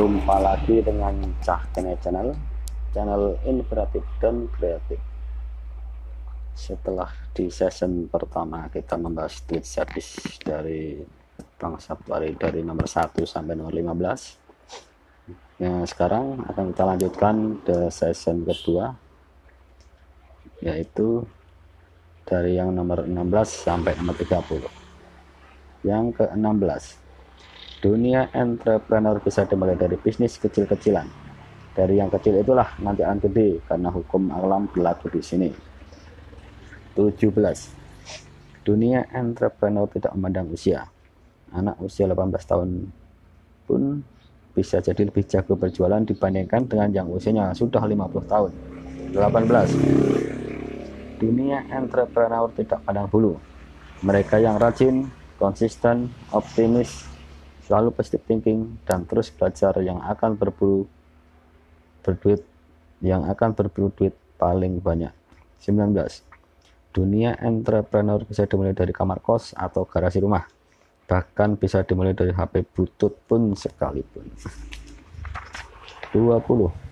Jumpa lagi dengan Cah Kene Channel Channel inspiratif dan kreatif. Setelah di season pertama kita membahas tweet service dari Bang Sabtuari dari nomor 1 sampai nomor 15 Ya sekarang akan kita lanjutkan ke season kedua Yaitu dari yang nomor 16 sampai nomor 30 Yang ke-16 dunia entrepreneur bisa dimulai dari bisnis kecil-kecilan. Dari yang kecil itulah nanti akan gede karena hukum alam berlaku di sini. 17 dunia entrepreneur tidak memandang usia. Anak usia 18 tahun pun bisa jadi lebih jago berjualan dibandingkan dengan yang usianya sudah 50 tahun. 18 dunia entrepreneur tidak pandang bulu. Mereka yang rajin konsisten optimis selalu positive thinking dan terus belajar yang akan berburu berduit yang akan berburu duit paling banyak. 19 dunia entrepreneur bisa dimulai dari kamar kos atau garasi rumah. Bahkan bisa dimulai dari HP butut pun sekalipun. 20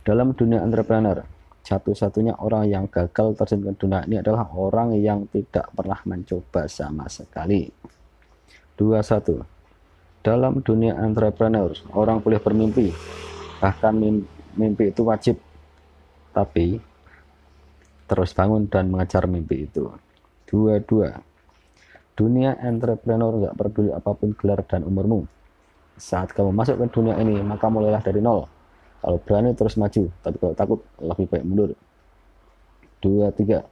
dalam dunia entrepreneur satu-satunya orang yang gagal terjun ke dunia ini adalah orang yang tidak pernah mencoba sama sekali 21. Dalam dunia entrepreneur, orang boleh bermimpi, bahkan mimpi itu wajib, tapi terus bangun dan mengejar mimpi itu. 22. Dunia entrepreneur nggak peduli apa pun gelar dan umurmu. Saat kamu masuk ke dunia ini, maka mulailah dari nol. Kalau berani terus maju, tapi kalau takut lebih baik mundur. 23.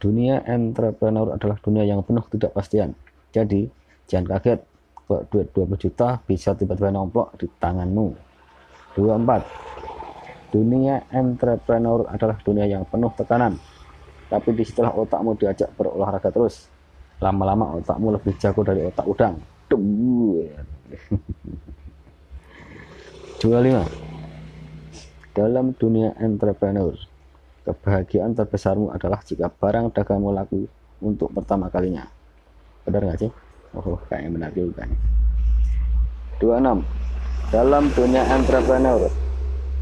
Dunia entrepreneur adalah dunia yang penuh tidak pastian. Jadi, Jangan kaget, kok duit 20 juta bisa tiba-tiba nomplok di tanganmu. 24. Dunia entrepreneur adalah dunia yang penuh tekanan. Tapi di situlah otakmu diajak berolahraga terus. Lama-lama otakmu lebih jago dari otak udang. 25. Dalam dunia entrepreneur, kebahagiaan terbesarmu adalah jika barang dagangmu laku untuk pertama kalinya. Benar nggak sih? Oh kayaknya benar juga nih. 26 dalam dunia entrepreneur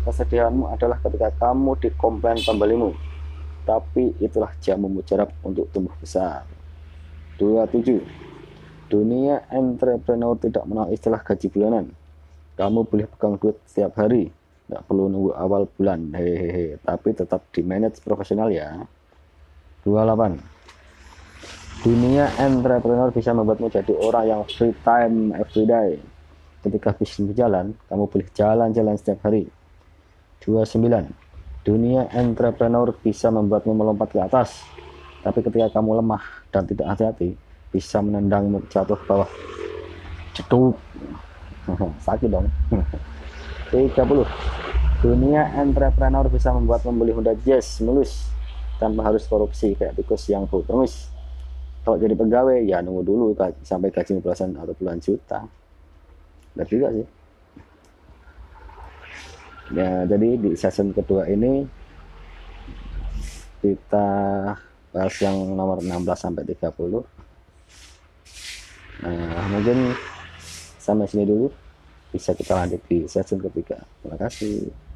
kesedihanmu adalah ketika kamu dikomplain pembelimu. Tapi itulah jamu mujarab untuk tumbuh besar. 27 dunia entrepreneur tidak mengenal istilah gaji bulanan. Kamu boleh pegang duit setiap hari. Nggak perlu nunggu awal bulan. Hehehe. Tapi tetap di manage profesional ya. 28 dunia entrepreneur bisa membuatmu jadi orang yang free time every day. Ketika bisnis berjalan kamu boleh jalan-jalan setiap hari. 29 dunia entrepreneur bisa membuatmu melompat ke atas. Tapi ketika kamu lemah dan tidak hati-hati bisa menendangmu jatuh ke bawah. Cetuk. Sakit dong. 30 dunia entrepreneur bisa membuat membeli Honda Jazz mulus tanpa harus korupsi kayak tikus yang permis kalau jadi pegawai ya nunggu dulu sampai gaji belasan atau puluhan juta. Dan juga sih. Ya jadi di season kedua ini kita bahas yang nomor 16 sampai 30 nah mungkin sampai sini dulu. Bisa kita lanjut di season ketiga. Terima kasih